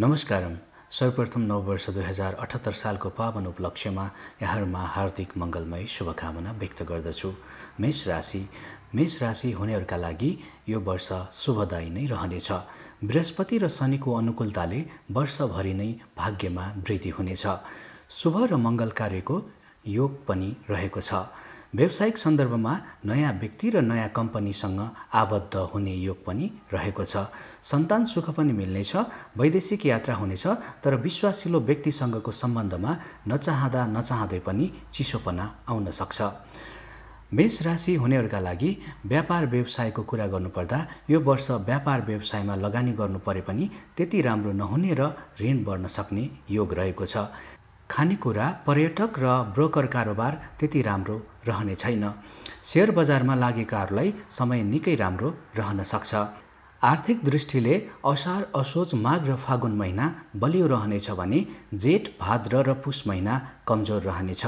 नमस्कारम। सर्वप्रथम नववर्ष दुई हजार अठहत्तर सालको पावन उपलक्ष्यमा यहाँहरूमा हार्दिक मङ्गलमय शुभकामना व्यक्त गर्दछु। मेष राशि। मेष राशि हुनेहरूका लागि यो वर्ष शुभदायी नै रहनेछ। बृहस्पति र शनिको अनुकूलताले वर्षभरि नै भाग्यमा वृद्धि हुनेछ। शुभ र मङ्गल कार्यको योग पनि रहेको छ। व्यावसायिक सन्दर्भमा नयाँ व्यक्ति र नयाँ कम्पनीसँग आबद्ध हुने योग पनि रहेको छ। सन्तान सुख पनि मिल्नेछ वैदेशिक यात्रा हुनेछ तर विश्वासिलो व्यक्तिसँगको सम्बन्धमा नचाहँदा नचाहँदै पनि चिसोपना आउन सक्छ। मेष राशि हुनेहरूका लागि व्यापार व्यवसायको कुरा गर्नुपर्दा यो वर्ष व्यापार व्यवसायमा लगानी गर्नु परे पनि त्यति राम्रो नहुने र ऋण बढ्न सक्ने योग रहेको छ। खानेकुरा पर्यटक र ब्रोकर कारोबार त्यति राम्रो रहने छैन। सेयर बजारमा लागेकाहरूलाई समय निकै राम्रो रहन सक्छ। आर्थिक दृष्टिले असार असोज माघ र फागुन महिना बलियो रहनेछ भने जेठ भाद्र र पुष महिना कमजोर रहनेछ।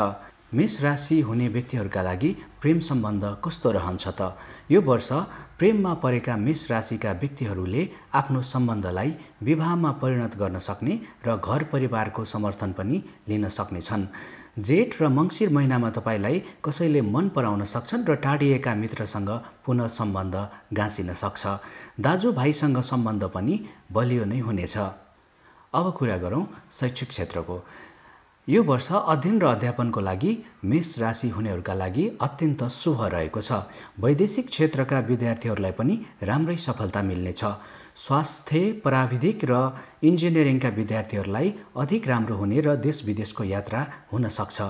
मेष राशि हुने व्यक्तिहरूका लागि प्रेम सम्बन्ध कस्तो रहन्छ त? यो वर्ष प्रेममा परेका मेष राशिका व्यक्तिहरूले आफ्नो सम्बन्धलाई विवाहमा परिणत गर्न सक्ने र घर परिवारको समर्थन पनि लिन सक्नेछन्। जेठ र मङ्सिर महिनामा तपाईँलाई कसैले मन पराउन सक्छन् र टाढिएका मित्रसँग पुनः सम्बन्ध गाँसिन सक्छ। दाजुभाइसँग सम्बन्ध पनि बलियो नै हुनेछ। अब कुरा गरौँ शैक्षिक क्षेत्रको। यो वर्ष अध्ययन र अध्यापनको लागि मेष राशि हुनेहरूका लागि अत्यन्त शुभ रहेको छ। वैदेशिक क्षेत्रका विद्यार्थीहरूलाई पनि राम्रै सफलता मिल्नेछ। स्वास्थ्य प्राविधिक र इन्जिनियरिङका विद्यार्थीहरूलाई अधिक राम्रो हुने र देश विदेशको यात्रा हुन सक्छ।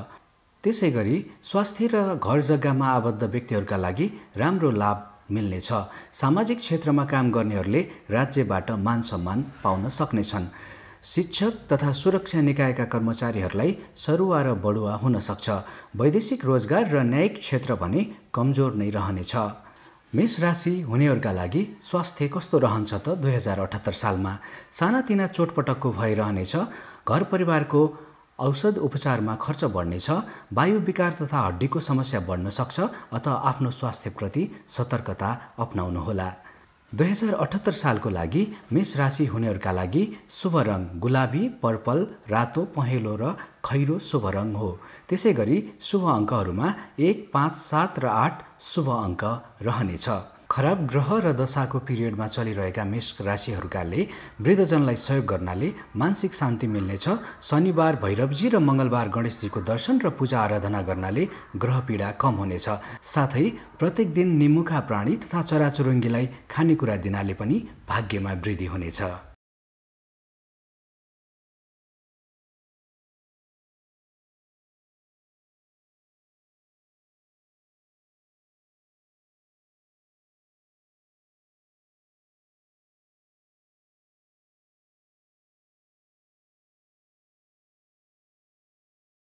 त्यसै गरी स्वास्थ्य र घर जग्गामा आबद्ध व्यक्तिहरूका लागि राम्रो लाभ मिल्नेछ। सामाजिक क्षेत्रमा काम गर्नेहरूले राज्यबाट मान सम्मान पाउन सक्नेछन्। शिक्षक तथा सुरक्षा निकायका कर्मचारीहरूलाई सरुवा र बढुवा हुन सक्छ। वैदेशिक रोजगार र न्यायिक क्षेत्र भने कमजोर नै रहनेछ। मेष राशि हुनेहरूका लागि स्वास्थ्य कस्तो रहन्छ त दुई हजार अठहत्तर सालमा? सानातिना चोटपटकको भइरहनेछ घर परिवारको औषध उपचारमा खर्च बढ्नेछ। वायु विकार तथा हड्डीको समस्या बढ्न सक्छ। अत आफ्नो स्वास्थ्यप्रति सतर्कता अप्नाउनुहोला। दुई हजार अठहत्तर सालको लागि मेष राशि हुनेहरूका लागि शुभ रङ गुलाबी पर्पल रातो पहेँलो र खैरो शुभ रङ हो। त्यसै गरी शुभ अङ्कहरूमा एक पाँच सात र आठ शुभ अङ्क रहनेछ। खराब ग्रह र दशाको पिरियडमा चलिरहेका मेष राशिहरूकाले वृद्धजनलाई सहयोग गर्नाले मानसिक शान्ति मिल्नेछ। शनिबार भैरवजी र मङ्गलबार गणेशजीको दर्शन र पूजा आराधना गर्नाले ग्रह पीडा कम हुनेछ। साथै प्रत्येक दिन निमुखा प्राणी तथा चराचुरुङ्गीलाई खानेकुरा दिनाले पनि भाग्यमा वृद्धि हुनेछ।